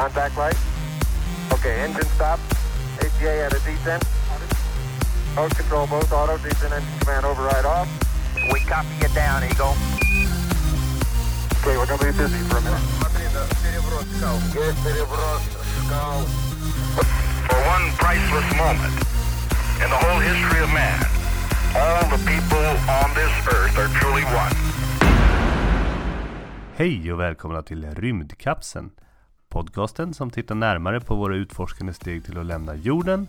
Contact light. Okay, engine stop. ATA at a descent. Mode control both auto, descent engine command override off. We copy you down, Eagle. Okay, we're gonna be busy for a minute. For one priceless moment in the whole history of man, all the people on this earth are truly one. Hej och välkomna till Rymdkapseln. Podcasten som tittar närmare på våra utforskande steg till att lämna jorden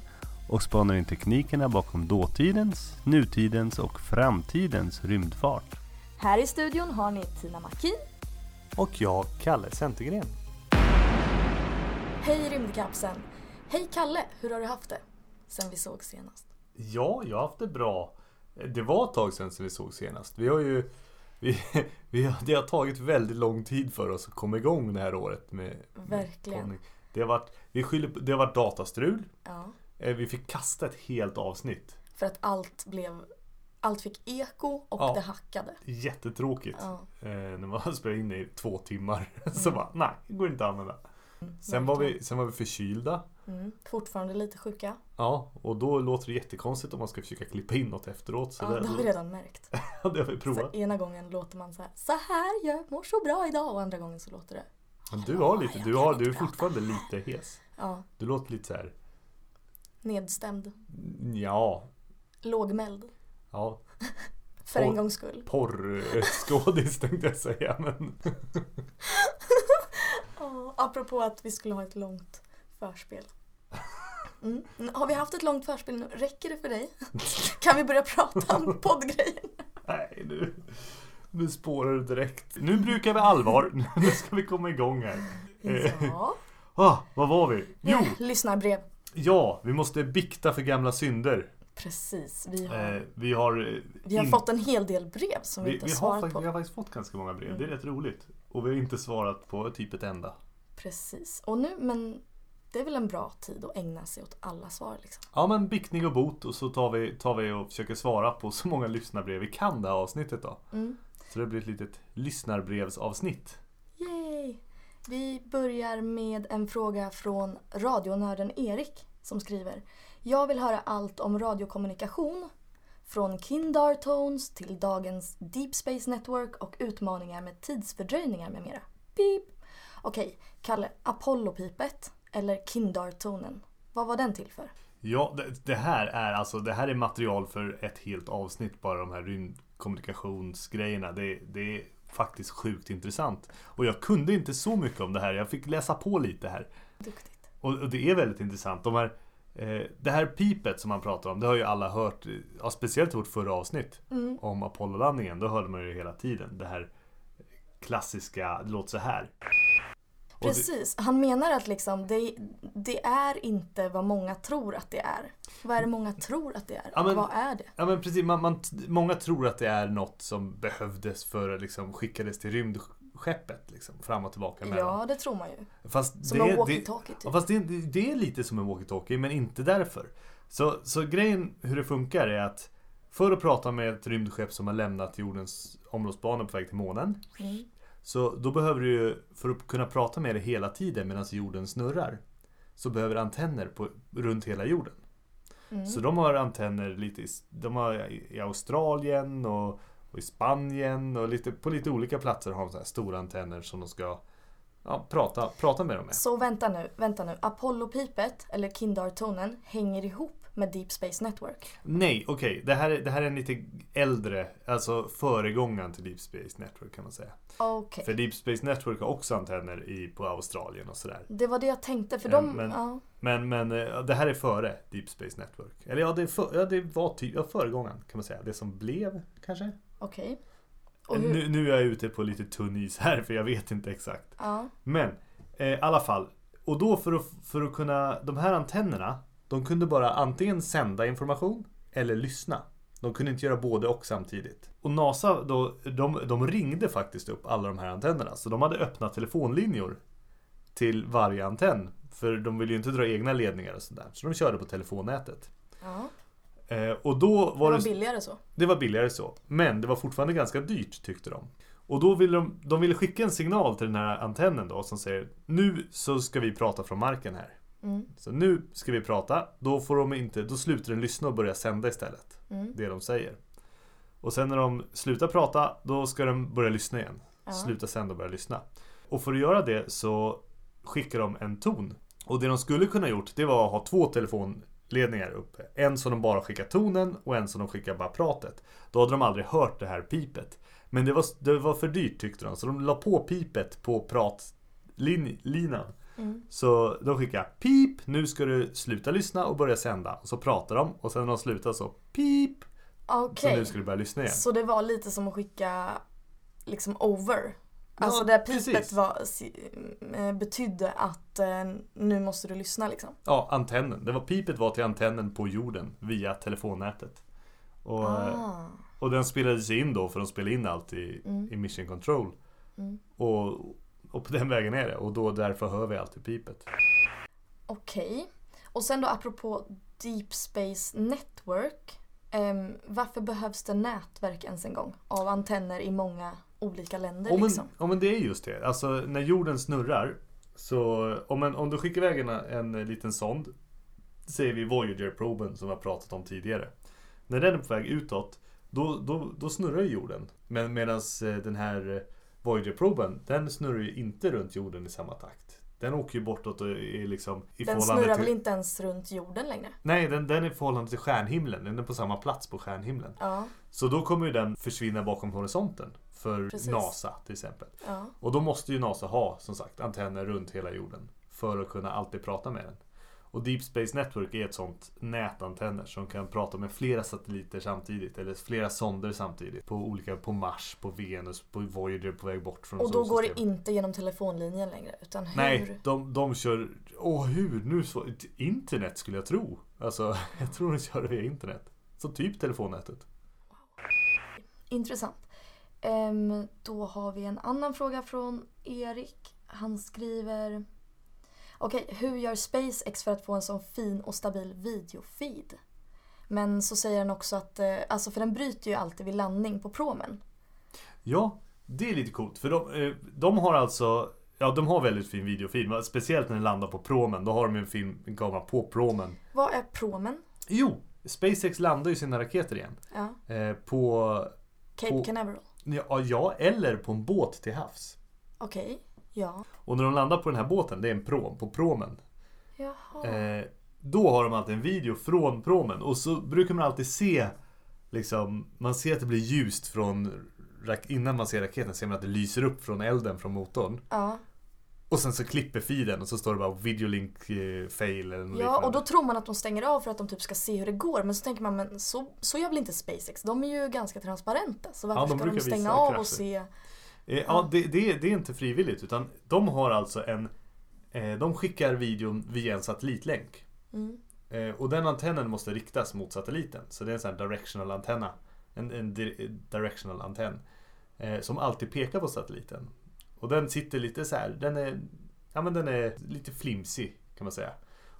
och spanar in teknikerna bakom dåtidens, nutidens och framtidens rymdfart. Här i studion har ni Tina Makin. Och jag, Kalle Centergren. Hej Rymdkapseln. Hej Kalle, hur har du haft det? Sen vi såg senast. Ja, jag har haft det bra. Det var ett tag sedan som vi såg senast. Vi har ju vi, vi, har- det har tagit väldigt lång tid för oss att komma igång det här året med med Verkligen. poddning. Det har varit, vi skyller, det har varit datastrul. Ja, Eh, Vi fick kasta ett helt avsnitt. för att allt blev... Allt fick eko och Ja. det hackade. Jättetråkigt. Ja. Eh, när man spelat in i två timmar. Så bara, nej, det går inte att använda. Sen var, vi, sen var vi förkylda. Mm. Fortfarande lite sjuka. Ja, och då låter det jättekonstigt om man ska försöka klippa in något efteråt. Så Ja, det, det har vi redan märkt. det har vi Så provat. ena gången låter man så här, så här, jag mår så bra idag. Och andra gången så låter det, Men du har lite, du, har, du är fortfarande lite hes. ja, Du låter lite så här, nedstämd. ja, Lågmäld. ja, För en gångs skull. porrskådis tänkte jag säga. Men Ja, apropå att vi skulle ha ett långt förspel. Mm. Har vi haft ett långt förspel nu? Räcker det för dig? Kan vi börja prata om poddgrejer? nej, nu, nu spårar det direkt. Nu brukar vi allvar. Nu ska vi komma igång här. Eh, Ja. Ah, vad var vi? Jo, Lyssnarbrev. ja, vi måste bikta för gamla synder. Precis. Vi har, Eh, vi har... eh, vi har in- fått en hel del brev som vi, vi, inte har svarat på. vi har faktiskt fått ganska många brev. Det är rätt roligt. Och vi har inte svarat på typ ett enda. Precis. Och nu, men det är väl en bra tid att ägna sig åt alla svar liksom. Ja men biktning och bot och så tar vi, tar vi och försöker svara på så många lyssnarbrev vi kan det här avsnittet då. Mm. Så det blir ett litet lyssnarbrevsavsnitt. Yay! Vi börjar med en fråga från radionörden Erik som skriver Jag vill höra allt om radiokommunikation från Kindar Tones till dagens Deep Space Network och utmaningar med tidsfördröjningar med mera. Pip! Okej, Kalle, Apollo-pipet eller Kindar-tonen. Vad var den till för? Ja, det, det här är alltså det här är material för ett helt avsnitt bara de här rymdkommunikationsgrejerna. Det, det är faktiskt sjukt intressant. Och jag kunde inte så mycket om det här. Jag fick läsa på lite här. Duktigt. Och, och det är väldigt intressant. De här, eh, det här pipet som man pratar om, det har ju alla hört. Ja, speciellt i vårt förra avsnitt om Apollo-landningen. Då hörde man ju hela tiden det här klassiska, det låter så här. Det- Precis, han menar att liksom det, det är inte vad många tror att det är. Vad är det många tror att det är? Ja, men- vad är det? Ja men precis, man, man, många tror att det är något som behövdes för att liksom skickades till rymdskeppet liksom, fram och tillbaka mellan. Ja, det tror man ju. Fast Som det, en walkie-talkie typ. ja, fast det, det, det är lite som en walkie-talkie men inte därför. Så, så grejen hur det funkar är att för att prata med ett rymdskepp som har lämnat jordens omloppsbana på väg till månen. Mm. Så då behöver du för att kunna prata med det hela tiden medan jorden snurrar. Så behöver antenner på, runt hela jorden. Mm. Så de har antenner lite i, de har i Australien och, och i Spanien och lite, på lite olika platser har de så stora antenner som de ska ja, prata, prata med dem med. Så vänta nu, vänta nu. Apollo-pipet, eller Kindar-tonen, hänger ihop med Deep Space Network. Nej, okej. Det, här, är- det här är en lite äldre, alltså föregångaren till Deep Space Network kan man säga. Okej. För Deep Space Network har också antenner i, på Australien och sådär. Det var det jag tänkte, för de... men- Ja, Men, men eh, det här är före Deep Space Network. Eller ja, det, för, ja, det var typ ja, föregångaren kan man säga. Det som blev kanske. okej. Hur... Nu, nu är jag ute på lite tunn is här för jag vet inte exakt. Ja, Men eh, i alla fall. Och då för att, för att kunna, de här antennerna, de kunde bara antingen sända information eller lyssna. De kunde inte göra både och samtidigt. Och NASA då, de, de ringde faktiskt upp alla de här antennerna. Så de hade öppnat telefonlinjer till varje antenn. För de ville ju inte dra egna ledningar och sådär. Så de körde på telefonnätet. ja. Eh, och då Det var var det, billigare så. det var billigare så. Men det var fortfarande ganska dyrt tyckte de. Och då ville de, de ville skicka en signal till den här antennen då som säger Nu så ska vi prata från marken här. Mm. Så nu ska vi prata. Då får de inte, då slutar den lyssna och börjar sända istället. Mm. Det de säger. Och sen när de slutar prata, då ska de börja lyssna igen. Ja. Sluta sända och börja lyssna. Och för att göra det så skickar de en ton. Och det de skulle kunna gjort, det var att ha två telefonledningar uppe. En som de bara skickar tonen och en som de skickar bara pratet. Då hade de aldrig hört det här pipet. Men det var, det var för dyrt tyckte de, så de la på pipet på pratlinan. Mm. Så de skickar pip, nu ska du sluta lyssna och börja sända. Och så pratar de och sen när de slutar så pip. Så Okej. nu ska du börja lyssna igen. Så det var lite som att skicka liksom over. Alltså Ja, det där pipet var, eh, betydde att eh, nu måste du lyssna liksom. Ja, antennen. Det var pipet var till antennen på jorden via telefonnätet. Och, Ah. och den spelades in då för de spelade in allt i, i Mission Control. Mm. Och, och på den vägen är det. Och då därför hör vi alltid pipet. Okej. Och sen då apropå Deep Space Network. ehm, varför behövs det nätverk ens en gång? Av antenner i många olika länder Ja men, liksom. ja men det är just det. Alltså när jorden snurrar. Så om, en, om du skickar iväg en, en liten sond. Säger vi Voyager-proben som vi har pratat om tidigare. När den är på väg utåt. Då, då, då snurrar jorden. Men medan den här eh, Voyager-proben. Den snurrar ju inte runt jorden i samma takt. Den åker ju bortåt och är liksom i Den snurrar till... väl inte ens runt jorden längre? Nej, den, den är i förhållande till stjärnhimlen. Den är på samma plats på stjärnhimlen. Ja, Så då kommer ju den försvinna bakom horisonten. För Precis. NASA till exempel. ja. Och då måste ju NASA ha som sagt antenner runt hela jorden. För att kunna alltid prata med den. Och Deep Space Network är ett sånt nätantenner som kan prata med flera satelliter samtidigt. Eller flera sonder samtidigt. På olika, på Mars, på Venus, på Voyager på väg bort från Och då går det inte genom telefonlinjen längre utan hur? Nej, de, de kör... Åh, hur? Nu så... Internet skulle jag tro. Alltså, jag tror de kör via internet. Så typ telefonnätet. Intressant. Ehm, då har vi en annan fråga från Erik. Han skriver Okej, hur gör SpaceX för att få en sån fin och stabil videofeed? Men så säger han också att, eh, alltså för den bryter ju alltid vid landning på promen. Ja, det är lite coolt. För de, eh, de har alltså... Ja, de har väldigt fin videofeed. men Speciellt när den landar på promen. Då har de en fin en kamera på promen. Vad är promen? Jo! SpaceX landar ju sina raketer igen. Ja, Eh, på... Cape På- Canaveral. Ja, ja, eller på en båt till havs. Okej, ja. Och när de landar på den här båten, det är en prom, på promen. Eh, då har de alltid en video från promen. Och så brukar man alltid se Liksom, man ser att det blir ljust från Innan man ser raketen ser man att det lyser upp från elden från motorn. Ja. Och sen så klipper feeden och så står det bara videolink eh, fail eller något ja, liknande. och då tror man att de stänger av för att de typ ska se hur det går. Men så tänker man, men så, så gör väl inte SpaceX? De är ju ganska transparenta. Så varför Ja, ska de stänga av och se? Eh, ja, det, det, det är inte frivilligt utan de har alltså en eh, De skickar videon via en satellitlänk. Mm. Eh, och den antennen måste riktas mot satelliten. Så det är en sån här directional antenna. En, en di- directional antenn. Som alltid pekar på satelliten. Och den sitter lite så här. Den är, ja, men den är lite flimsig kan man säga.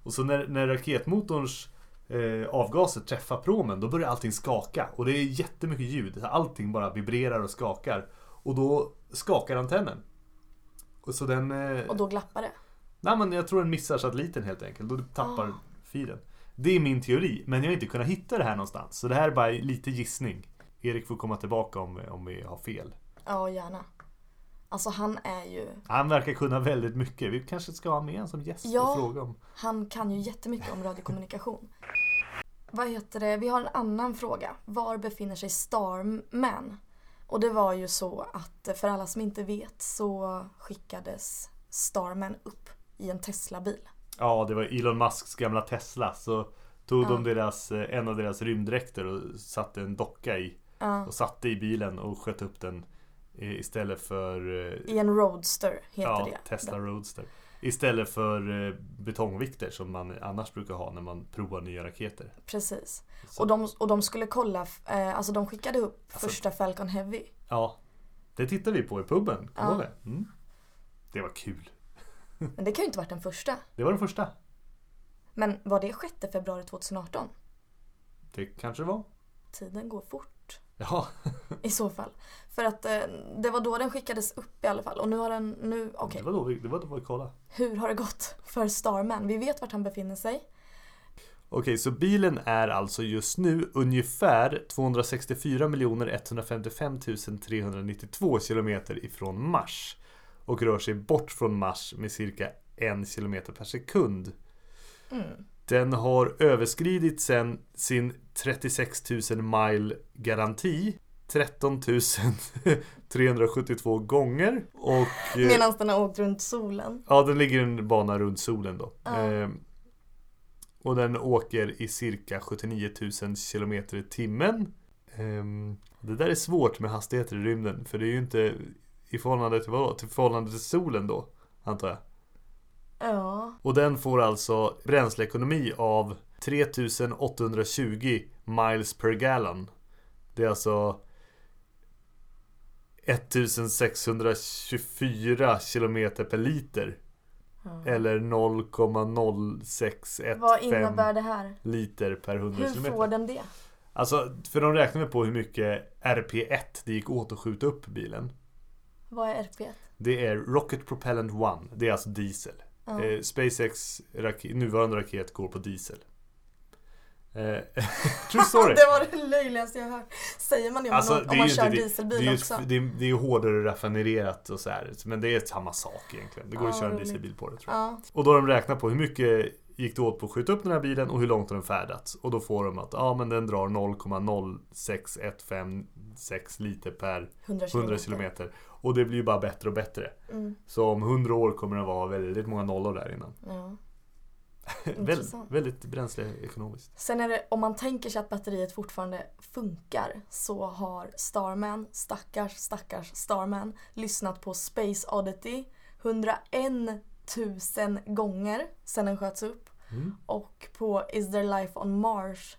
Och så när, när raketmotorns eh, avgaser träffar promen då börjar allting skaka. Och det är jättemycket ljud. Allting bara vibrerar och skakar. Och då skakar antennen. Och så den... Eh, Och då glappar det. Nej men jag tror den missar satelliten helt enkelt du tappar Ah. feeden. Det är min teori, men jag har inte kunnat hitta det här någonstans. Så det här är bara lite gissning. Erik får komma tillbaka om, om vi har fel. Ja, gärna. Alltså han är ju, Han verkar kunna väldigt mycket. Vi kanske ska ha med en som gäst Ja. och fråga om. han kan ju jättemycket om radiokommunikation. Vad heter det? Vi har en annan fråga. Var befinner sig Starman? Och det var ju så att för alla som inte vet så skickades Starman upp i en Tesla-bil. Ja, det var Elon Musks gamla Tesla. Så tog Ja. de deras, eh, en av deras rymddräkter och satte en docka i. Ja, Och satte i bilen och sköt upp den eh, istället för eh, I en Roadster heter ja, det. Tesla Roadster. Istället för eh, betongvikter som man annars brukar ha när man provar nya raketer. Precis. Så- Och de, och de skulle kolla, eh, alltså de skickade upp Alltså- första Falcon Heavy. Ja, det tittar vi på i puben. Ja. det? Mm. Det var kul. Men det kan ju inte varit den första. Det var den första. Men var det 6 februari 2018? Det kanske det var. Tiden går fort Ja, i så fall. För att eh, det var då den skickades upp i alla fall. Och nu har den, nu, okej. det var då vi, det var då vi kollade. Hur har det gått för Starman? Vi vet vart han befinner sig. Okej, så bilen är alltså just nu ungefär 264 155 392 kilometer ifrån Mars. Och rör sig bort från Mars med cirka en kilometer per sekund. Mm. Den har överskridit sen sin 36 000 mile garanti 13 372 gånger. Och eh, Medan den har åkt runt solen. ja, den ligger en bana runt solen då. Ehm, och den åker i cirka 79 000 kilometer i timmen. Ehm, det där är svårt med hastigheter i rymden. För det är ju inte i förhållande till vad? Till förhållande till solen då, antar jag. Ja. Och den får alltså bränsleekonomi av 3820 miles per gallon. Det är alltså 1624 kilometer per liter. ja. Eller 0,0615 Vad innebär det här? liter per 100 Hur kilometer. får den det? Alltså, för de räknar med på hur mycket RP1 det gick åt att skjuta upp bilen. Vad är RP1? Det är Rocket Propellant 1. Det är alltså diesel. Eh, SpaceX rak- nuvarande raket går på diesel. True story. Det var det löjligaste jag hört. Säger man det om Alltså, man, om man ju kör det, dieselbil det, ju också? ett- det, är, det är ju hårdare raffinerat och så här. Men det är samma sak egentligen. Det går Ja, att köra en dieselbil på det tror jag. Ja. Och då har de räknat på hur mycket gick det åt på att skjuta upp den här bilen och hur långt har den färdats. Och då får de att ja men den drar 0,06156 liter per 100 100 kilometer. Och det blir ju bara bättre och bättre. Mm. Så om 100 år kommer det vara väldigt många nollor där innan. Ja. Väldigt, väldigt bränsleekonomiskt. Sen är det, om man tänker sig att batteriet fortfarande funkar så har Starman, stackars stackars Starman, lyssnat på Space Oddity 101 000 gånger sedan den sköts upp. Mm. Och på Is there life on Mars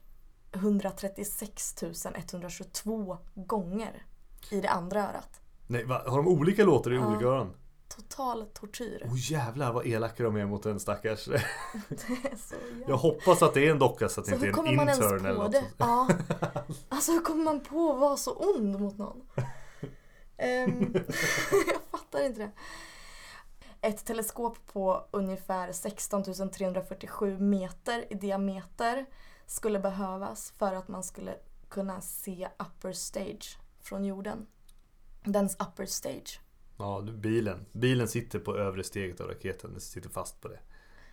136 122 gånger i det andra örat. Nej, va? har de olika låtar i Ja. olika öron? Total tortyr. Åh jävlar vad elaka de är mot den stackars. Det är så jävla... Jag hoppas att det är en docka så att det Så inte hur är en intern eller något det? Ja. Alltså hur kommer man på att vara så ond mot någon? Ehm, jag fattar inte det. Ett teleskop på ungefär 16 347 meter i diameter skulle behövas för att man skulle kunna se upper stage från jorden. Dens upper stage. Ja, bilen. Bilen sitter på övre steget av raketen. Den sitter fast på det.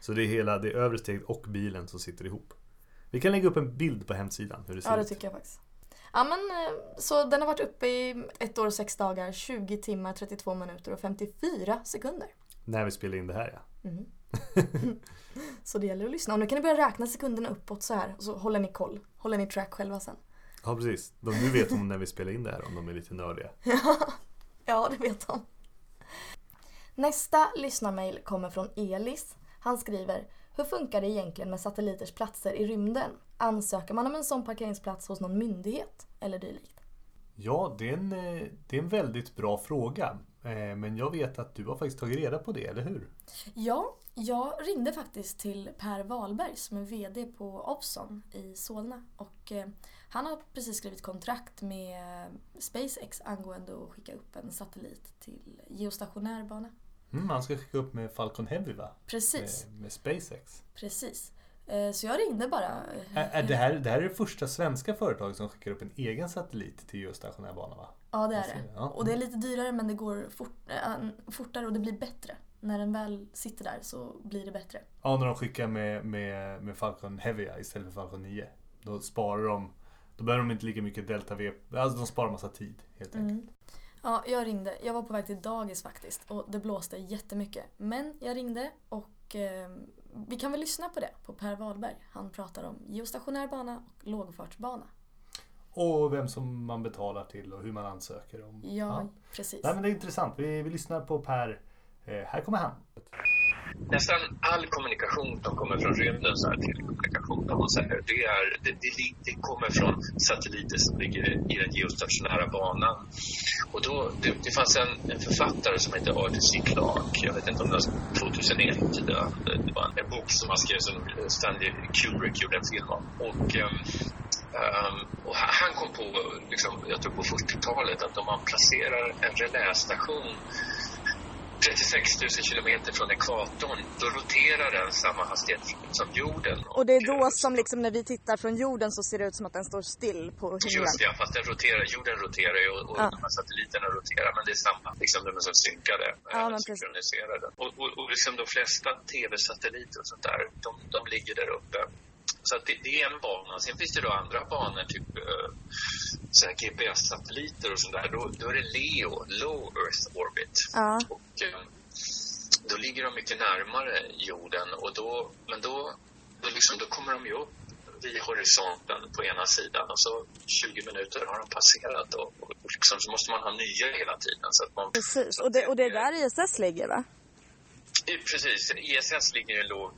Så det är hela det övre steget och bilen som sitter ihop. Vi kan lägga upp en bild på hemsidan hur det ser Ja, det ut. tycker jag faktiskt. Ja, men eh, så den har varit uppe i ett år och sex dagar, 20 timmar, 32 minuter och 54 sekunder. När vi spelar in det här ja. Mhm. så det gäller att lyssna. Och nu kan ni börja räkna sekunderna uppåt så här. Och så håller ni koll. Håller ni track själva sen. Ja precis. De, nu vet de när vi spelar in det här om de är lite nördiga. Ja, det vet de. Nästa lyssnarmail kommer från Elis. Han skriver Hur funkar det egentligen med satelliters platser i rymden? Ansöker man om en sån parkeringsplats hos någon myndighet eller dylikt? Ja, det är en, eh, det är en väldigt bra fråga. Eh, Men jag vet att du har faktiskt tagit reda på det, eller hur? Ja, jag ringde faktiskt till Per Wahlberg som är VD på Ovzon i Solna. Och eh, han har precis skrivit kontrakt med SpaceX angående att skicka upp en satellit till geostationär bana. Mm, han ska skicka upp med Falcon Heavy va? Precis, Med, med SpaceX. precis. Eh, Så jag ringde bara. eh, Är, det, här, det här är det första svenska företaget som skickar upp en egen satellit till geostationär bana va? Ja, det är det. ja. Och det är lite dyrare men det går fort, äh, fortare och det blir bättre. När den väl sitter där så blir det bättre. Ja, när de skickar med, med, med Falcon Heavy istället för Falcon 9. Då sparar de Då behöver de inte lika mycket Delta V. Alltså de sparar massa tid helt enkelt. Mm. Ja, jag ringde. Jag var på väg till dagis faktiskt och det blåste jättemycket. Men jag ringde och eh, vi kan väl lyssna på det, på Per Wahlberg. Han pratar om geostationär bana och lågfartsbana. Och vem som man betalar till och hur man ansöker om. Ja, precis. Nej men det är intressant. Vi, vi lyssnar på Per. Eh, här kommer han nästan all kommunikation som kommer från rymden, så här telekommunikation, om man säger, det, är, det, det, det kommer från satelliter som ligger i den geostationära banan. Och då, det, det fanns en, en författare som hette Arthur C. Clarke, jag vet inte om det var 2001, det, det var en bok som han skrev som Stanley Kubrick gjorde en film om. Och, um, Um, och han kom på, liksom, jag tror på 40-talet, att om man placerar en relästation 36 000 kilometer från ekvatorn, då roterar den samma hastighet som jorden. Och det är då som liksom när vi tittar från jorden så ser det ut som att den står still på himlen? Just det, fast den roterar, jorden roterar ju och, och ja. de här satelliterna roterar, men det är samma, liksom de är så synkade, ja, men synkroniserade. Och, och, och liksom de flesta tv-satelliter och sånt där, de, de ligger där uppe. Så det, det, är en bana. Sen finns det då andra banor, typ uh, GPS-satelliter och sånt där. Då, då är det LEO, Low Earth Orbit. Ja. Och, uh, då ligger de mycket närmare jorden och då, men då, då, liksom, då kommer de ju upp vid horisonten på ena sidan och så 20 minuter har de passerat och, och liksom, så måste man ha nya hela tiden. Så att man, Precis, och det, och det är där ISS ligger va? Precis, ISS ligger i en låg,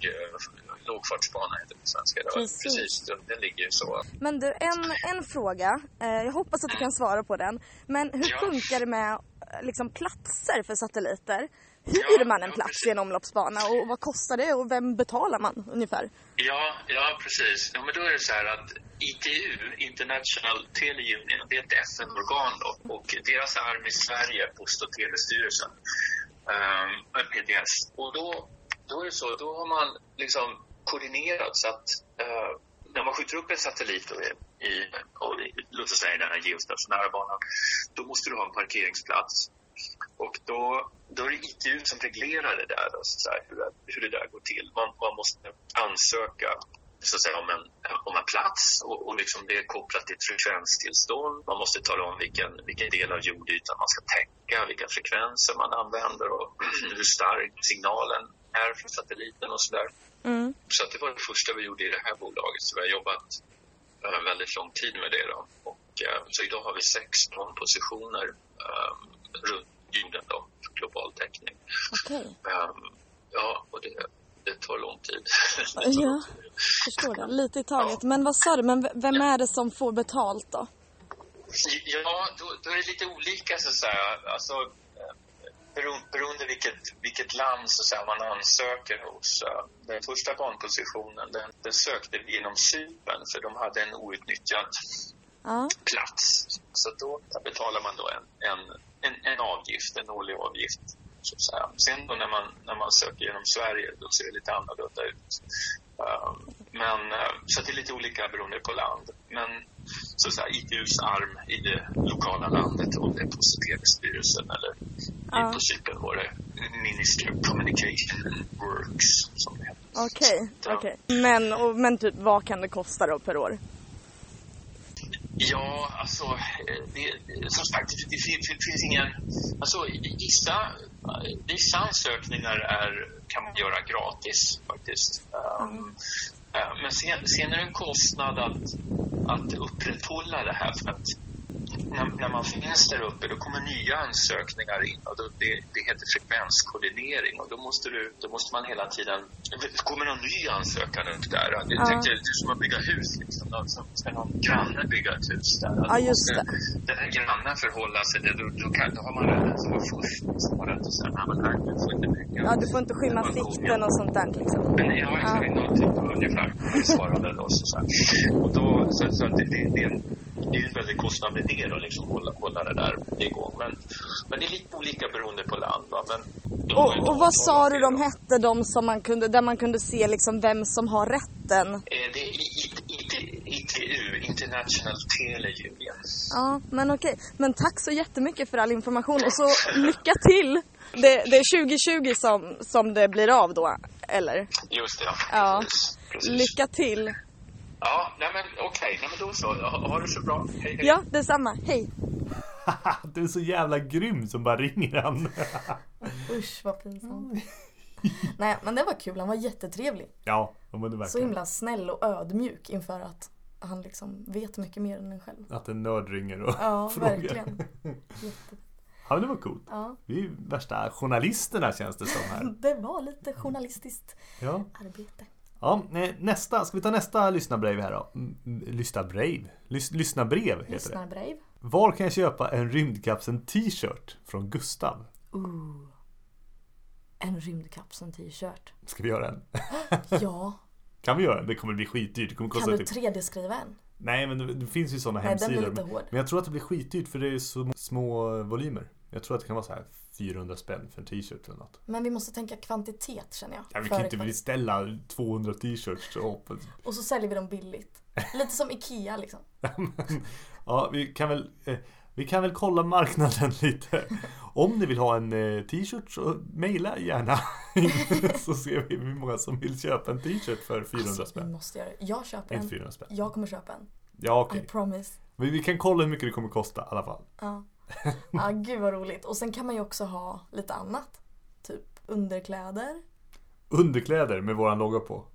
lågfartsbana heter det på svenska. Precis. Precis, den ligger ju så. Men du, en, en fråga. Eh, jag hoppas att du kan svara på den. Men hur ja. funkar det med eh, liksom, platser för satelliter? Hyr ja, man en plats ja, i en omloppsbana och vad kostar det och vem betalar man ungefär? Ja, ja precis. Ja, men då är det så här att ITU, International Teleunion, det är ett FN-organ och deras arm i Sverige, Post och telestyrelsen, um, ehm, PTS. Och då, då är det så, då har man liksom koordinerad så att eh, när man skjuter upp en satellit och, i, i, låt oss säga den här geostationära banan, då måste du ha en parkeringsplats. Och då, då är det ITU som reglerar det där, då, så här, hur, hur det där går till. Man, man måste ansöka så att säga, om, en, om en plats och, och liksom det är kopplat till ett frekvenstillstånd. Man måste tala om vilken, vilken del av jordytan man ska täcka, vilka frekvenser man använder och hur stark signalen är från satelliten och sådär. Mm. Så det var det första vi gjorde i det här bolaget. Så vi har jobbat uh, väldigt lång tid med det. Då. Och, uh, så idag har vi 16 positioner uh, runt jorden då, för global täckning. Okay. Um, ja, och det, det tar lång tid. ja, förstår det. Lite i taget. Ja. Men vad sa du, men vem är det som får betalt då? Ja, då, då är det lite olika så att säga. Alltså, beroende, beroende vilket, vilket land så säga, man ansöker hos. Den första banpositionen den, den sökte vi genom Cypern för de hade en outnyttjad ja. plats. Så då betalar man då en, en, en, en avgift, en årlig avgift. Så att säga. Sen då när man, när man söker genom Sverige då ser det lite annorlunda ut. Uh, men, uh, så det är lite olika beroende på land. Men så att säga, ITUs arm i det lokala landet, om det är på Telestyrelsen eller ja. på Cypern var det Ministry of Communication Works som det heter. Okej, okay, okay, Men, men typ vad kan det kosta då per år? Ja, alltså, det, som sagt, det, det, det finns ingen... Alltså, vissa, vissa ansökningar är, kan man göra gratis faktiskt. Um, men sen, sen är det en kostnad att, att upprätthålla det här för att när, när, man finns där uppe då kommer nya ansökningar in och då, det, det heter frekvenskoordinering och då måste, du, då måste man hela tiden... Det kommer någon ny ansökan upp där. Det, ja. tänkte, det är som att bygga hus. Liksom. Alltså, ska någon granne bygga ett hus där? Ja, just det. Den här grannen förhålla sig, det, då, då, kan, då har man rätt att vara först. Så har rätt att säga, nej men här, du får inte bygga. Ja, du får inte skymma sikten och sånt där liksom. Men, ja, exakt. Ja. Typ, ungefär motsvarande då. Så, så, och då, så, så det, det, det, det är en väldig kostnad med det då, liksom hålla, hålla det där igång. Men, men det är lite olika beroende på land. Va? Men och, och vad sa du de hette, de som man kunde, där man kunde se liksom vem som har rätten? Eh, det är ITU, International Teleunion. Ja, men okej. Men tack så jättemycket för all information och så lycka till! Det, det är 2020 som, som det blir av då, eller? Just det, ja. ja. Precis. Lycka till! Ja, nej men okej, okay. nej men då så. Ha, ha det så bra. Hej, hej. Ja, detsamma. Hej. du är så jävla grym som bara ringer han. Usch, vad pinsamt. nej, men det var kul. Han var jättetrevlig. Ja, men det verkligen. Så himla snäll och ödmjuk inför att han liksom vet mycket mer än en själv. Att en nörd ringer och ja, frågar. Ja, verkligen. Jätte... Ja det var coolt. Ja, Vi är ju värsta journalisterna känns det som här. det var lite journalistiskt Ja. arbete. Ja, nästa, ska vi ta nästa lyssnarbrev här då? Mm, mm, Lyssnarbrev? Lys, lyssnarbrev heter det. Lyssnarbrev. Var kan jag köpa en rymdkapseln t-shirt från Gustav? Ooh. En rymdkapseln t-shirt. Ska vi göra en? Ja, Kan vi göra en? Det kommer bli skitdyrt. Det kommer kan kosta du typ... 3D-skriva en? Nej men det, det finns ju sådana Nej, den hemsidor. blir lite hård. Men jag tror att det blir skitdyrt för det är så små volymer. Jag tror att det kan vara så här 400 spänn för en t-shirt eller något. Men vi måste tänka kvantitet känner jag. Ja, vi kan inte beställa 200 t-shirts och Och så säljer vi dem billigt. Lite som Ikea liksom. Ja, vi kan väl eh, Vi kan väl kolla marknaden lite. Om ni vill ha en eh, t-shirt så mejla gärna. så ser vi hur många som vill köpa en t-shirt för 400 Alltså, spänn. måste göra det. Jag köper en. 400 spänn. Jag kommer köpa en. Ja okej. I promise. Men vi kan kolla hur mycket det kommer kosta i alla fall. Ja. ja, gud vad roligt. Och sen kan man ju också ha lite annat. Typ underkläder. Underkläder med våran logga på.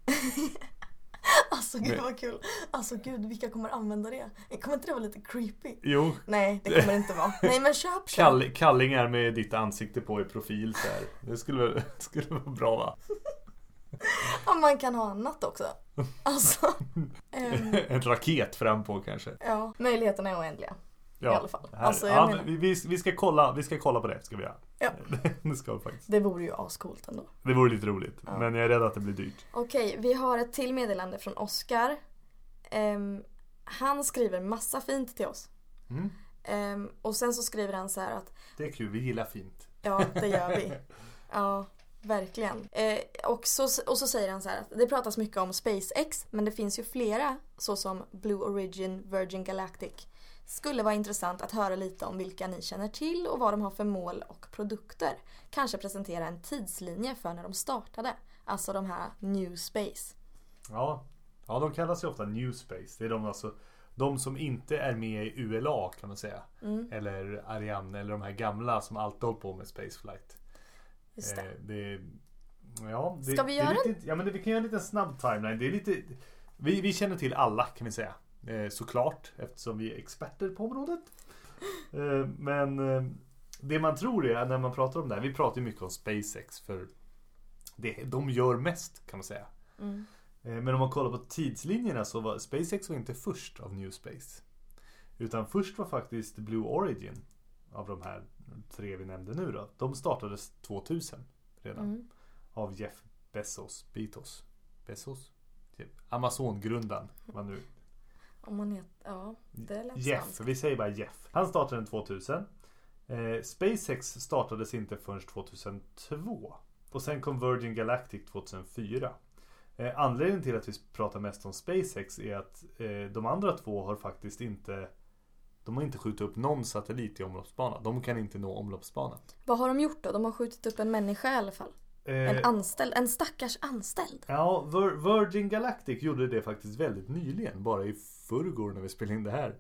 Alltså gud vad kul. Alltså gud, vilka kommer använda det? Kommer inte det vara lite creepy? Jo, Nej, det kommer det inte vara. Nej men köp, köp. kall, kallingar med ditt ansikte på i profil så här. Det skulle, skulle vara bra va? Ja, man kan ha annat också. Alltså. ehm, En raket fram på kanske. ja, möjligheterna är oändliga. Ja, I alla fall. Alltså, ja, menar- men vi, vi, ska kolla, vi ska kolla på det, ska vi göra. Ja. Det ska vi faktiskt. Det vore ju ascoolt ändå. Det vore lite roligt, Ja. men jag är rädd att det blir dyrt. Okej, vi har ett till meddelande från Oskar. Ehm, han skriver massa fint till oss. Mm. Ehm, och sen så skriver han så här att Det är kul, vi gillar fint. ja, det gör vi. Ja, verkligen. Eh, och, så, och så säger han så här att det pratas mycket om SpaceX men det finns ju flera såsom Blue Origin, Virgin Galactic. Skulle vara intressant att höra lite om vilka ni känner till och vad de har för mål och produkter. Kanske presentera en tidslinje för när de startade. Alltså de här New Space. Ja, ja de kallas ju ofta New Space. Det är de, alltså, de som inte är med i ULA kan man säga. Mm, Eller Ariane eller de här gamla som alltid hållit på med spaceflight. just det. Eh, det ja, det, Ska vi det göra lite, Ja men det, vi kan göra en liten snabb timeline. Det är lite, vi, vi känner till alla kan vi säga. Eh, såklart eftersom vi är experter på området. Eh, men eh, det man tror är när man pratar om det här. Vi pratar mycket om SpaceX för det, de gör mest kan man säga. Mm. Men om man kollar på tidslinjerna så var SpaceX var inte först av New Space. Utan först var faktiskt Blue Origin av de här tre vi nämnde nu då. De startades 2000 redan. Mm. Av Jeff Bezos. Bezos. Bezos? Typ. Amazon-grundaren. Vad nu. Om man heter, ja, det lät Jeff. svenskt. Vi säger bara Jeff. Han startade den 2000. Eh, SpaceX startades inte förrän 2002. Och sen kom Virgin Galactic 2004. Eh, anledningen till att vi pratar mest om SpaceX är att eh, de andra två har faktiskt inte de har inte skjutit upp någon satellit i omloppsbana. De kan inte nå omloppsbanan. Vad har de gjort då? De har skjutit upp en människa i alla fall. En Eh, anställd, en stackars anställd. ja, Vir- Virgin Galactic gjorde det faktiskt väldigt nyligen. Bara i förrgår när vi spelade in det här.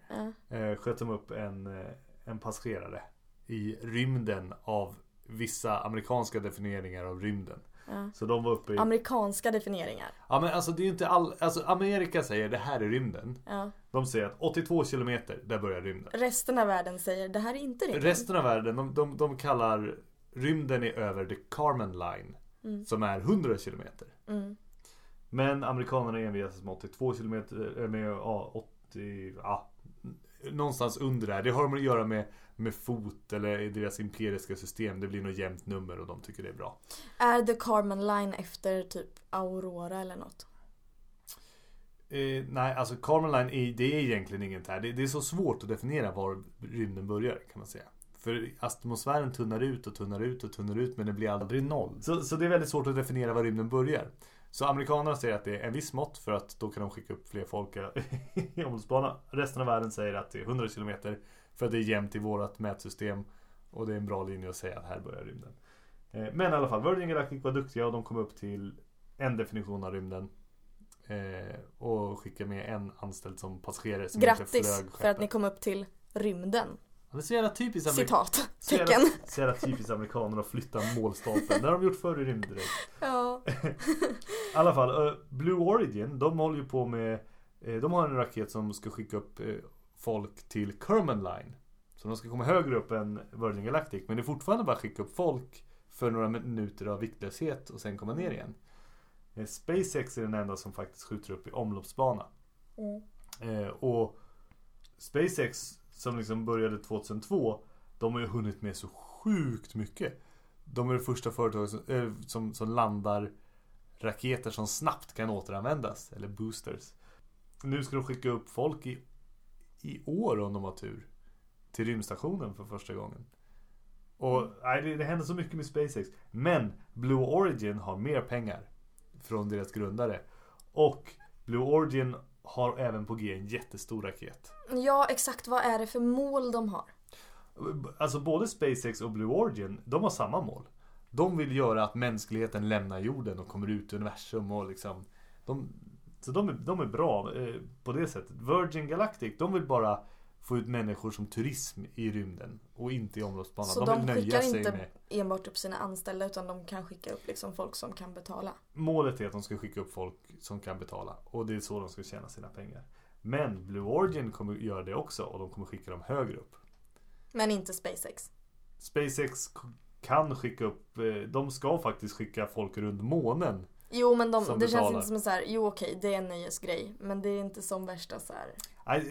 Eh, sköt de upp en, eh, en passagerare i rymden av vissa amerikanska definieringar av rymden. Ja. Så de var uppe i... Amerikanska definieringar. Ja men alltså det är ju inte all... Alltså Amerika säger det här är rymden. Ja. De säger att 82 kilometer, där börjar rymden. Resten av världen säger det här är inte rymden. Resten av världen, de, de, de kallar rymden är över the Kármán line. Mm. Som är 100 kilometer. Mm. Men amerikanerna envisas med 82 kilometer, eh, med ja, 80, ja, någonstans under där. Det har att göra med, med fot eller i deras empiriska system. Det blir något jämnt nummer och de tycker det är bra. Är the Carmen line efter typ Aurora eller något? Eh, nej, alltså Kármán line är, det är egentligen inget här. Det, det är så svårt att definiera var rymden börjar kan man säga. För atmosfären tunnar ut och tunnar ut och tunnar ut men det blir aldrig noll. Så, så det är väldigt svårt att definiera var rymden börjar. Så amerikanerna säger att det är en viss mått för att då kan de skicka upp fler folk i omloppsbana. Resten av världen säger att det är 100 kilometer för att det är jämnt i vårt mätsystem. Och det är en bra linje att säga att här börjar rymden. Eh, Men i alla fall, Virgin Galactic var duktiga och de kom upp till en definition av rymden. Eh, och skickade med en anställd som passagerare som inte Grattis för att ni kom upp till rymden. Är så jävla typiskt Citat. så jävla, Tecken. så jävla typiskt amerikaner att flytta målstolpen. Det har de gjort förr i rymden direkt. Ja. I alla fall, eh, Blue Origin, de håller ju på med eh, De har en raket som ska skicka upp eh, folk till Kármán line. Så de ska komma högre upp än Virgin Galactic. Men det är fortfarande bara att skicka upp folk för några minuter av viktlöshet och sen komma ner igen. SpaceX är den enda som faktiskt skjuter upp i omloppsbana. Eh, och SpaceX som liksom började 2002 De har ju hunnit med så sjukt mycket. De är det första företaget som, eh, som, som landar raketer som snabbt kan återanvändas. Eller boosters. Nu ska de skicka upp folk i, i år om de har tur. Till rymdstationen för första gången. Och nej, det, det händer så mycket med SpaceX. Men Blue Origin har mer pengar. Från deras grundare. Och Blue Origin har även på G en jättestor raket. Ja, exakt vad är det för mål de har? Alltså både SpaceX och Blue Origin, de har samma mål. De vill göra att mänskligheten lämnar jorden och kommer ut i universum och liksom de, Så de är, de är bra eh, på det sättet. Virgin Galactic, de vill bara få ut människor som turism i rymden och inte i omloppsbanan. Så de de, vill skickar inte med enbart upp sina anställda utan de kan skicka upp liksom folk som kan betala. Målet är att de ska skicka upp folk som kan betala och det är så de ska tjäna sina pengar. Men Blue Origin kommer göra det också och de kommer skicka dem högre upp. Men inte SpaceX. SpaceX kan skicka upp, eh, de ska faktiskt skicka folk runt månen. Jo men de, det känns betalar. inte som en så här, jo okej det är en nöjesgrej. Men det är inte som värsta så här.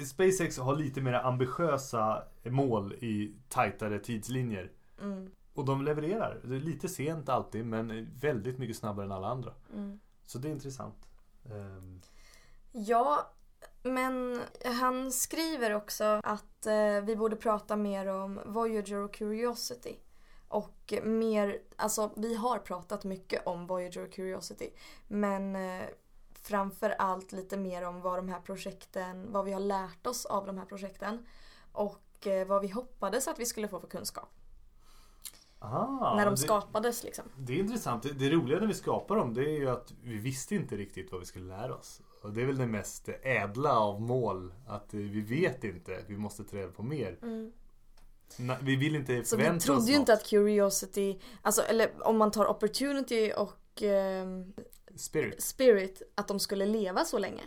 SpaceX har lite mer ambitiösa mål i tajtare tidslinjer. Mm, Och de levererar. Det är lite sent alltid men väldigt mycket snabbare än alla andra. mm. Så det är intressant. Ehm, Ja, men han skriver också att eh, vi borde prata mer om Voyager och Curiosity. Och mer, alltså vi har pratat mycket om Voyager och Curiosity. Men eh, framför allt lite mer om vad de här projekten, vad vi har lärt oss av de här projekten. Och eh, vad vi hoppades att vi skulle få för kunskap. aha, när de det, skapades liksom. det är intressant. Det, det roliga när vi skapar dem det är ju att vi visste inte riktigt vad vi skulle lära oss. Och det är väl det mest ädla av mål. Att eh, vi vet inte. Vi måste ta reda på mer. Na- Vi vill inte Mm. Så vi förvänta trodde oss ju inte något. att Curiosity, alltså eller om man tar Opportunity och ehm, Spirit. Spirit, att de skulle leva så länge.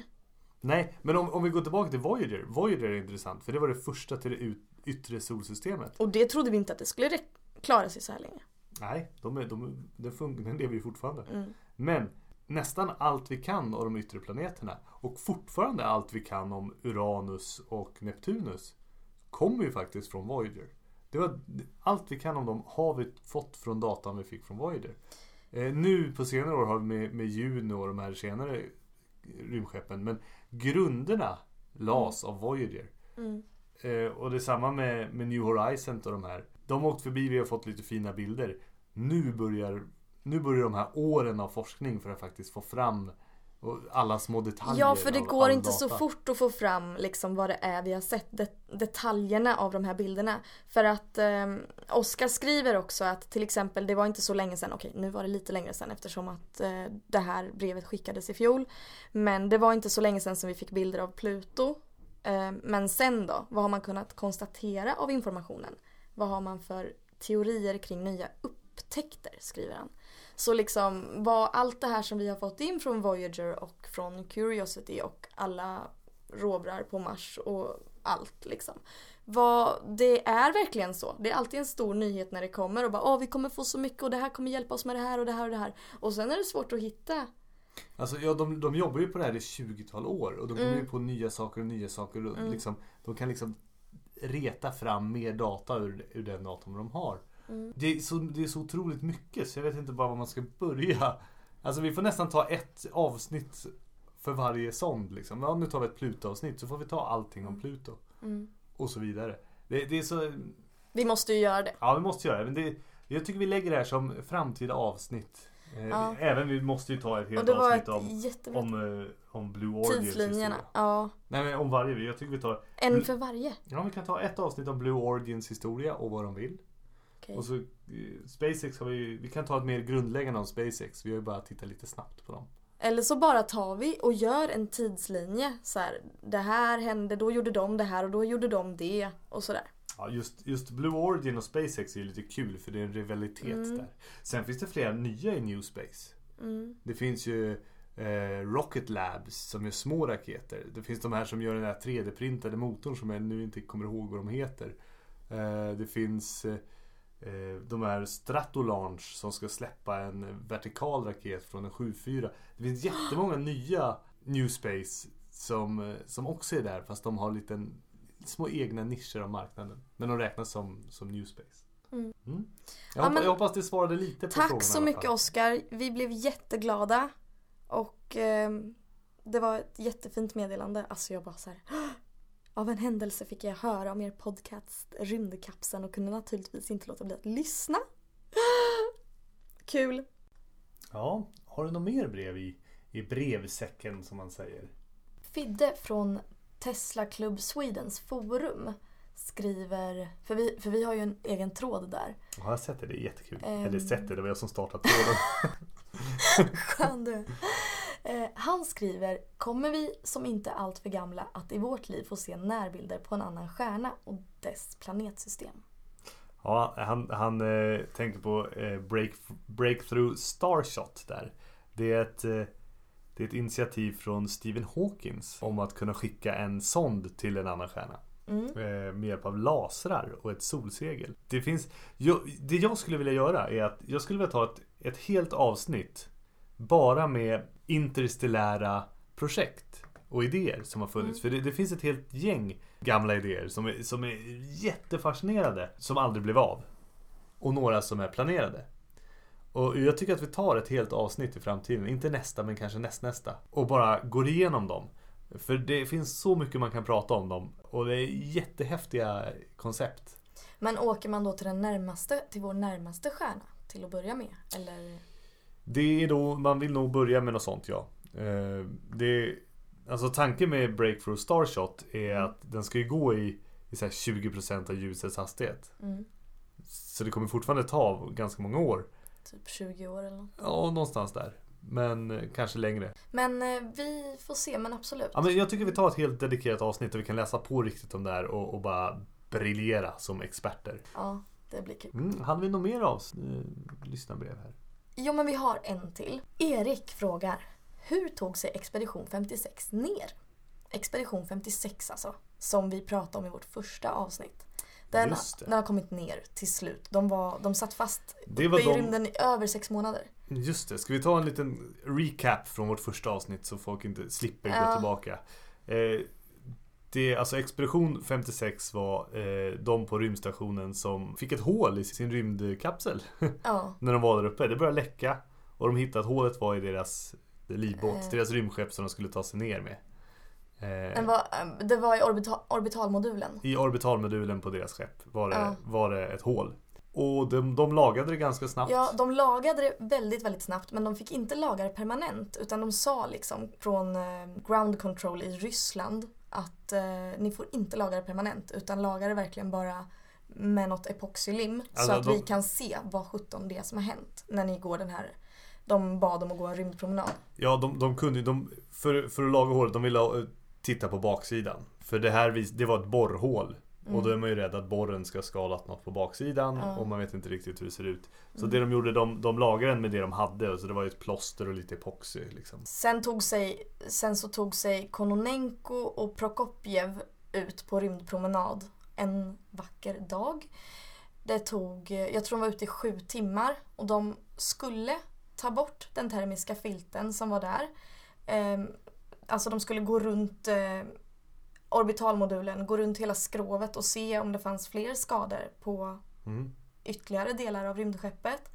Nej, men om, om vi går tillbaka till Voyager. Voyager är intressant för det var det första till det yttre solsystemet. Och det trodde vi inte att det skulle klara sig så här länge. Nej, de är, de, den, fun- den lever ju fortfarande. Mm. Men nästan allt vi kan om de yttre planeterna och fortfarande allt vi kan om Uranus och Neptunus kommer ju faktiskt från Voyager. Det var, allt vi kan om dem har vi fått från datan vi fick från Voyager. Eh, nu på senare år har vi med, med Juno och de här senare rymdskeppen men grunderna las av Voyager. Mm. Eh, och det är samma med, med New Horizons och de här. De har åkt förbi, vi har fått lite fina bilder. Nu börjar, nu börjar de här åren av forskning för att faktiskt få fram och alla små detaljer. Ja, för det går inte så data. fort att få fram liksom vad det är vi har sett, det, detaljerna av de här bilderna. För att eh, Oskar skriver också att till exempel, det var inte så länge sedan, okej nu var det lite längre sedan eftersom att eh, det här brevet skickades i fjol. Men det var inte så länge sedan som vi fick bilder av Pluto. Eh, men sen då, vad har man kunnat konstatera av informationen? Vad har man för teorier kring nya upptäckter, skriver han. Så liksom vad allt det här som vi har fått in från Voyager och från Curiosity och alla rovrar på Mars och allt liksom. Vad, det är verkligen så. Det är alltid en stor nyhet när det kommer och bara åh vi kommer få så mycket och det här kommer hjälpa oss med det här och det här och det här. Och sen är det svårt att hitta. Alltså, ja, de, de jobbar ju på det här i 20-tal år och de kommer Mm. ju på nya saker och nya saker. Och liksom, de kan liksom reta fram mer data ur, ur den datorn de har. Mm. Det, är så, det är så otroligt mycket så jag vet inte bara var man ska börja. Alltså vi får nästan ta ett avsnitt för varje sond. Liksom. Ja, nu tar vi ett Pluto-avsnitt så får vi ta allting om Pluto. Mm. Och så vidare. Det, det är så... Vi måste ju göra det. Ja, vi måste göra det. Men det, jag tycker vi lägger det här som framtida avsnitt. Eh, Ja. Även vi måste ju ta ett helt avsnitt ett om, jättebra om, eh, om Blue Origins tidslinjerna. Ja, Nej men om varje. Jag tycker vi tar... en för varje. Ja, vi kan ta ett avsnitt om Blue Origins historia och vad de vill. Okej. Och så eh, SpaceX har vi Vi kan ta ett mer grundläggande om SpaceX. Vi har ju bara tittat lite snabbt på dem. Eller så bara tar vi och gör en tidslinje. Så här, det här hände, då gjorde de det här och då gjorde de det och sådär. Ja, just, just Blue Origin och SpaceX är lite kul för det är en rivalitet Mm. där. Sen finns det flera nya i New Space. Det finns ju eh, Rocket Labs som gör små raketer. Det finns de här som gör den här 3D-printade motorn som jag nu inte kommer ihåg vad de heter. Eh, det finns eh, de här Stratolaunch som ska släppa en vertikal raket från en 7-4. Det finns jättemånga nya New Space som, eh, som också är där fast de har liten, små egna nischer av marknaden. Men de räknas som, som New Space. Mm. Jag, Ja, hoppas, men- jag hoppas det svarade lite på Tack så mycket. Oskar. Vi blev jätteglada. Och ehm, det var ett jättefint meddelande. Alltså jag bara så här. Av en händelse fick jag höra om er podcast Rymdkapseln och kunde naturligtvis inte låta bli att lyssna. Kul. Ja, har du något mer brev i, i brevsäcken som man säger? Fidde från Tesla Club Swedens forum skriver, för vi, för vi har ju en egen tråd där. Ja, jag har sett det, det är jättekul. Ehm. Eller sett det, det var jag som startade tråden. Skön du. Eh, han skriver, kommer vi som inte är allt för gamla att i vårt liv få se närbilder på en annan stjärna och dess planetsystem? Ja, han, han eh, tänker på eh, break, Breakthrough Starshot där. Det är, ett, eh, det är ett initiativ från Stephen Hawkins om att kunna skicka en sond till en annan stjärna. Mm. Eh, med hjälp av lasrar och ett solsegel. Det finns... Jag, det jag skulle vilja göra är att jag skulle vilja ta ett, ett helt avsnitt bara med interstellära projekt och idéer som har funnits. För det, det finns ett helt gäng gamla idéer som är, som är jättefascinerande som aldrig blev av. Och några som är planerade. Och jag tycker att vi tar ett helt avsnitt i framtiden, inte nästa men kanske nästnästa. Och bara går igenom dem. För det finns så mycket man kan prata om dem. Och det är jättehäftiga koncept. Men åker man då till den närmaste, till vår närmaste stjärna till att börja med? Eller? Det är då, man vill nog börja med något sånt ja. Eh, Det, alltså tanken med Breakthrough Starshot är att den ska ju gå i, i så här 20% av ljusets hastighet. Mm, Så det kommer fortfarande ta ganska många år. typ 20 år eller något. Ja, någonstans där. Men eh, kanske längre. Men eh, vi får se, men absolut. Ja, men jag tycker vi tar ett helt dedikerat avsnitt där vi kan läsa på riktigt om det här och, och bara briljera som experter. Ja, det blir kul. Mm, hade vi något mer av eh, lyssnarbrev här? Jo, men vi har en till. Erik frågar. Hur tog sig Expedition 56 ner? Expedition 56 alltså. Som vi pratade om i vårt första avsnitt. Den, den har kommit ner till slut. De, var, de satt fast Det var i de- rymden i över sex månader. Just det, ska vi ta en liten recap från vårt första avsnitt så folk inte slipper gå Ja. tillbaka. Eh, det, alltså Expedition 56 var eh, de på rymdstationen som fick ett hål i sin rymdkapsel Ja, när de var där uppe. Det började läcka och de hittade att hålet var i deras livbåt, Eh. deras rymdskepp som de skulle ta sig ner med. Eh, var, eh, det var i orbita, orbitalmodulen. I orbitalmodulen på deras skepp var det, Ja. var det ett hål. Och de, de lagade det ganska snabbt. Ja, de lagade det väldigt, väldigt snabbt men de fick inte laga det permanent utan de sa liksom från eh, ground control i Ryssland att eh, ni får inte laga det permanent utan laga det verkligen bara med något epoxylim så Alltså, att de- vi kan se vad sjutton det är som har hänt när ni går den här de bad om att gå en rymdpromenad. Ja, de, de kunde de, för, för att laga hålet, de ville eh, titta på baksidan. För det här vis, det var ett borrhål. Och då är man ju rädd att borren ska ha skadat något på baksidan Mm. Mm. och man vet inte riktigt hur det ser ut. Så det de gjorde, de, de lagade den med det de hade. Så det var ju ett plåster och lite epoxy liksom. Sen, tog sig, sen så tog sig Kononenko och Prokopjev ut på rymdpromenad en vacker dag. Det tog, jag tror de var ute i sju timmar och de skulle ta bort den termiska filten som var där. Ehm, alltså de skulle gå runt eh, orbitalmodulen, gå runt hela skrovet och se om det fanns fler skador på Mm. ytterligare delar av rymdskeppet.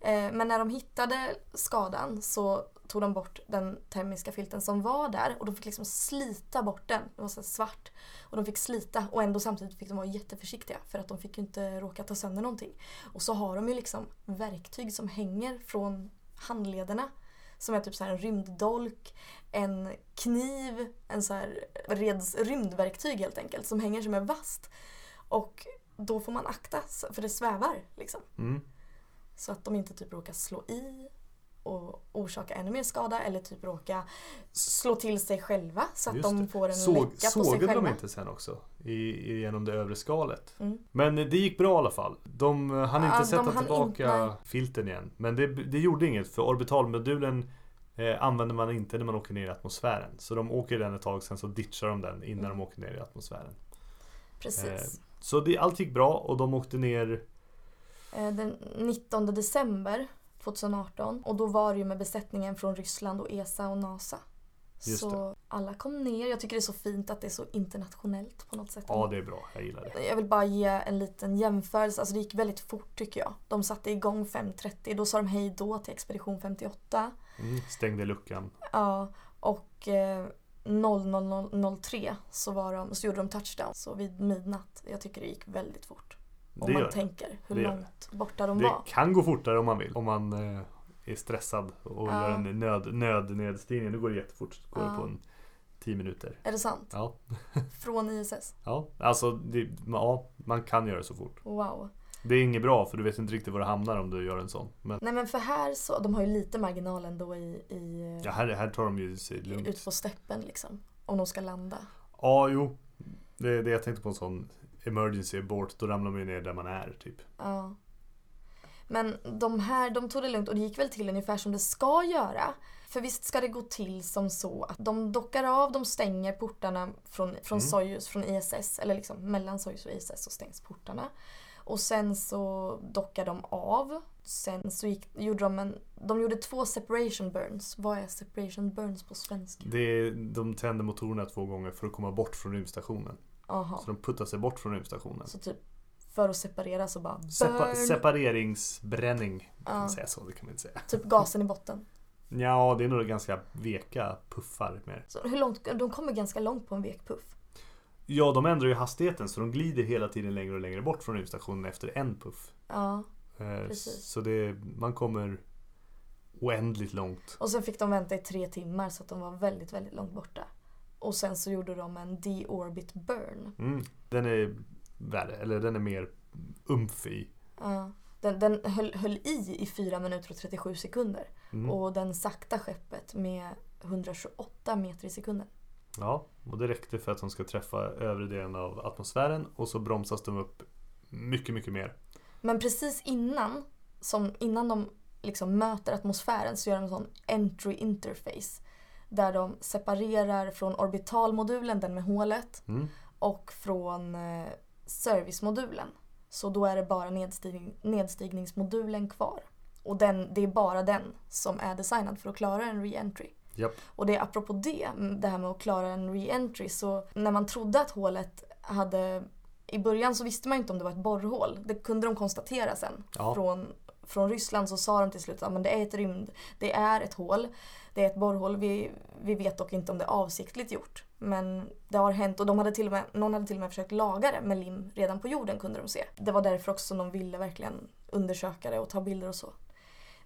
Eh, Men när de hittade skadan så tog de bort den termiska filten som var där och de fick liksom slita bort den. Det var så svart. Och de fick slita och ändå samtidigt fick de vara jätteförsiktiga för att de fick ju inte råka ta sönder någonting. Och så har de ju liksom verktyg som hänger från handlederna. Som är typ så här en rymddolk, en kniv, en så här reds, rymdverktyg helt enkelt som hänger som är vasst. Och då får man akta för det svävar liksom. Mm. Så att de inte typ råkar slå i och orsaka ännu mer skada eller typ råka slå till sig själva så att de får en Såg, läcka på sig sågade själva. de inte sen också? I, genom det övre skalet. Mm. Men det gick bra i alla fall. De eh, hann inte sätta tillbaka in- filten igen. Men det, det gjorde inget för orbitalmodulen eh, använder man inte när man åker ner i atmosfären. Så de åker den ett tag sen så ditchar de den innan Mm. de åker ner i atmosfären. Precis. Så det, allt gick bra och de åkte ner. Eh, Den 19 december 2018 och då var det ju med besättningen från Ryssland och ESA och NASA. Just så alla kom ner. Jag tycker det är så fint att det är så internationellt på något sätt. Ja, det är bra. Jag gillar det. Jag vill bara ge en liten jämförelse. Alltså det gick väldigt fort tycker jag. De satte igång 5.30. Då sa de hej då till Expedition 58. Mm, stängde luckan. Ja, och eh, 0003 så, var de, så gjorde de touchdown. Så vid midnatt. Jag tycker det gick väldigt fort. Om Det man det. tänker hur Det långt borta de Det var. kan gå fortare om man vill. Om man eh, är stressad och Ja. gör en nöd, nödnedstigning. Nu går det jättefort. Det går Ja. på en 10 minuter. Är det sant? Ja, Från ISS? ja. alltså det, ja, man kan göra det så fort. Wow. Det är inget bra för du vet inte riktigt var det hamnar om du gör en sån. Men Nej men för här så, de har ju lite marginal ändå i, i ja, här, här tar de ju sig lugnt. ut på steppen liksom. Om de ska landa. Ja, jo. Det det jag tänkte på en sån emergency abort. Då ramlar man ju ner där man är typ. Ja. Men de här, de tog det lugnt och det gick väl till ungefär som det ska göra. För visst ska det gå till som så att de dockar av, de stänger portarna från, från Mm. Soyuz, från ISS, eller liksom mellan Soyuz och ISS så stängs portarna. Och sen så dockar de av. Sen så gick, gjorde de en, de gjorde två separation burns. Vad är separation burns på svenska? Det är, de tänder motorerna två gånger för att komma bort från rymdstationen. Aha. Så de puttar sig bort från rymdstationen. Så typ för att separera så bara Sepa- separeringsbränning. Kan man säga så? Det kan man inte säga. Typ gasen i botten. Ja, det är nog ganska veka puffar med. Så hur långt, de kommer ganska långt på en vekpuff. Ja, de ändrar ju hastigheten så de glider hela tiden längre och längre bort från rymdstationen efter en puff. Ja. Eh, Precis. Så det, man kommer oändligt långt. Och sen fick de vänta i tre timmar så att de var väldigt, väldigt långt borta. Och sen så gjorde de en deorbit burn. Mm. Den är värre, eller den är mer umf i. Ja. Den, den höll, höll i i 4 minuter och 37 sekunder. Mm. Och den sakta skeppet med 128 meter i sekunden. Ja, och det räckte för att de ska träffa övre delen av atmosfären och så bromsas de upp mycket, mycket mer. Men precis innan, som innan de liksom möter atmosfären så gör de en sån entry interface. Där de separerar från orbitalmodulen, den med hålet, Mm. och från eh, servicemodulen. Så då är det bara nedstigning, nedstigningsmodulen kvar. Och den, det är bara den som är designad för att klara en re-entry. Japp. Och det är apropå det, mm, det här med att klara en re-entry, så när man trodde att hålet hade... I början så visste man inte om det var ett borrhål. Det kunde de konstatera sen. Ja. Från, från Ryssland så sa de till slut att det är ett rymd, det är ett hål. Det är ett borrhål, vi, vi vet dock inte om det är avsiktligt gjort. Men det har hänt och de hade till och med, någon hade till och med försökt laga det med lim redan på jorden kunde de se. Det var därför också som de ville verkligen undersöka det och ta bilder och så.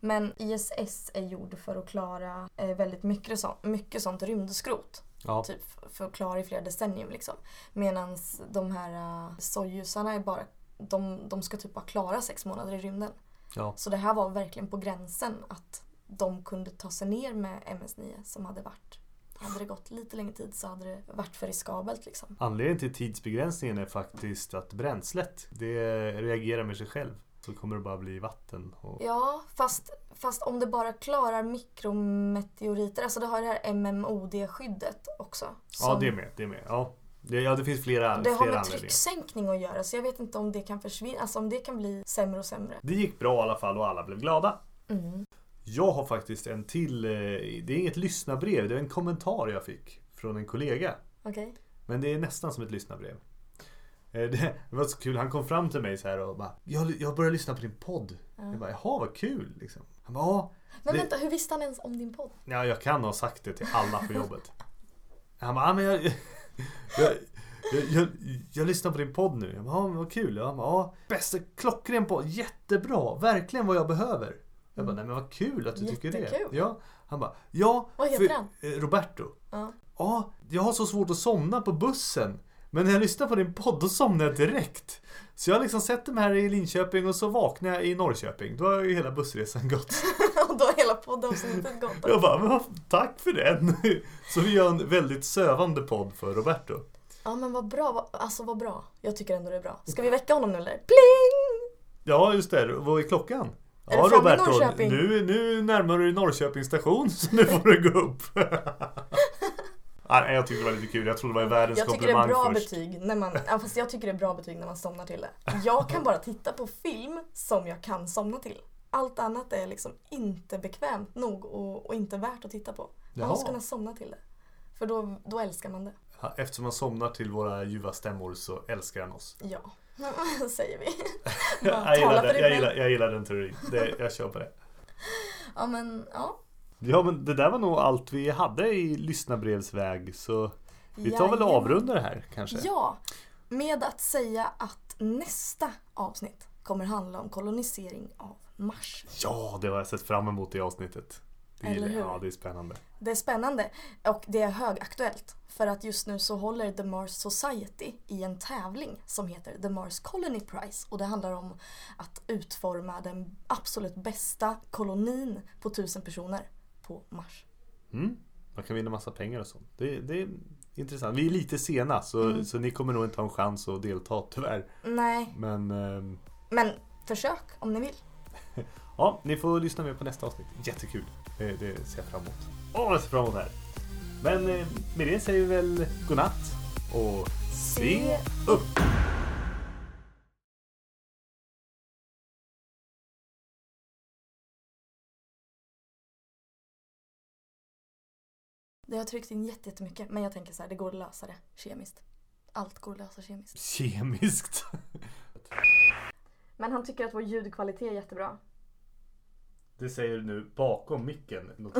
Men ISS är gjord för att klara eh, väldigt mycket, så, mycket sånt rymdskrot. Ja. Typ för att klara i flera decennium liksom. Medan de här uh, Sojusarna är bara, de, de ska typ bara klara sex månader i rymden. Ja. Så det här var verkligen på gränsen att de kunde ta sig ner med MS-9 som hade varit hade det gått lite längre tid så hade det varit för riskabelt liksom. Anledningen till tidsbegränsningen är faktiskt att bränslet, det reagerar med sig själv. Så kommer det bara bli vatten. Och... Ja, fast, fast om det bara klarar mikrometeoriter, alltså det har det här MMOD-skyddet också. Ja, som- det är med. Det är med. Ja, det, ja, det finns flera, Det har flera med trycksänkning att göra så jag vet inte om det kan försvinna, alltså om det kan bli sämre och sämre. Det gick bra i alla fall och alla blev glada. Mm. Jag har faktiskt en till, eh, det är inget lyssnarbrev, det är en kommentar jag fick från en kollega. Okej. Men det är nästan som ett lyssnarbrev. Eh, Det, var så kul, han kom fram till mig så här och bara Jag, jag började lyssna på din podd. Jag bara, jaha vad kul liksom. Han bara, ja. Men det- vänta, hur visste han ens om din podd? Ja, jag kan ha sagt det till alla på jobbet. Han bara, ja, men jag, jag, jag, jag, jag lyssnar på din podd nu. Jag bara, ja, vad kul. Bara, ja, bästa klockren podd, jättebra, verkligen vad jag behöver. Jag bara, nej men vad kul att du tycker det. Jättekul. Ja. Han bara, ja. Vad heter för- han? eh, Roberto. Ja. Ja, jag har så svårt att somna på bussen. Men när jag lyssnar på din podd då somnar jag direkt. Så jag har liksom sett mig här i Linköping och så vaknar jag i Norrköping. Då har ju hela bussresan gått. Och då har hela poddavsnittet gått. Jag bara, men tack för den. Så vi gör en väldigt sövande podd för Roberto. Ja men vad bra, alltså vad bra. Jag tycker ändå det är bra. Ska vi väcka honom nu eller? Pling! Ja, just det. Vad är klockan? Är ja, Roberto, nu, nu närmar du dig Norrköping station så nu får du gå upp. Nej, jag tyckte det var lite kul. Jag trodde det var världens Jag tycker det är bra först. betyg när man, ja, fast jag tycker det är bra betyg när man somnar till det. Jag kan bara titta på film som jag kan somna till. Allt annat är liksom inte bekvämt nog och, och inte värt att titta på. Man måste kunna somna till det. För då, då älskar man det. Eftersom man somnar till våra ljuva stämmor så älskar han oss. Ja, säger vi. Jag gillar, jag, gillar, jag gillar den teorin. Det, jag kör på det. Ja men ja. Ja men det där var nog allt vi hade i lyssnarbrevsväg så vi tar väl och avrundar det här kanske. Ja, med att säga att nästa avsnitt kommer handla om kolonisering av Mars. Ja, det har jag sett fram emot i avsnittet. Det Eller hur? Ja, det är spännande. Det är spännande och det är högaktuellt för att just nu så håller The Mars Society i en tävling som heter The Mars Colony Prize och det handlar om att utforma den absolut bästa kolonin på tusen personer på Mars. Mm. Man kan vinna massa pengar och sånt. Det, det är intressant. Vi är lite sena så, Mm. så ni kommer nog inte ha en chans att delta tyvärr. Nej, Men ehm, men försök om ni vill. ja, ni får lyssna med på nästa avsnitt. Jättekul. Det, det ser jag fram emot. Åh, jag ser fram emot det här. Men eh, med det säger vi väl godnatt och se upp! Det har tryckt in jätte- jättemycket men jag tänker så här, det går att lösa det kemiskt. Allt går att lösa kemiskt. Kemiskt. Men han tycker att vår ljudkvalitet är jättebra. Det säger du nu bakom micken.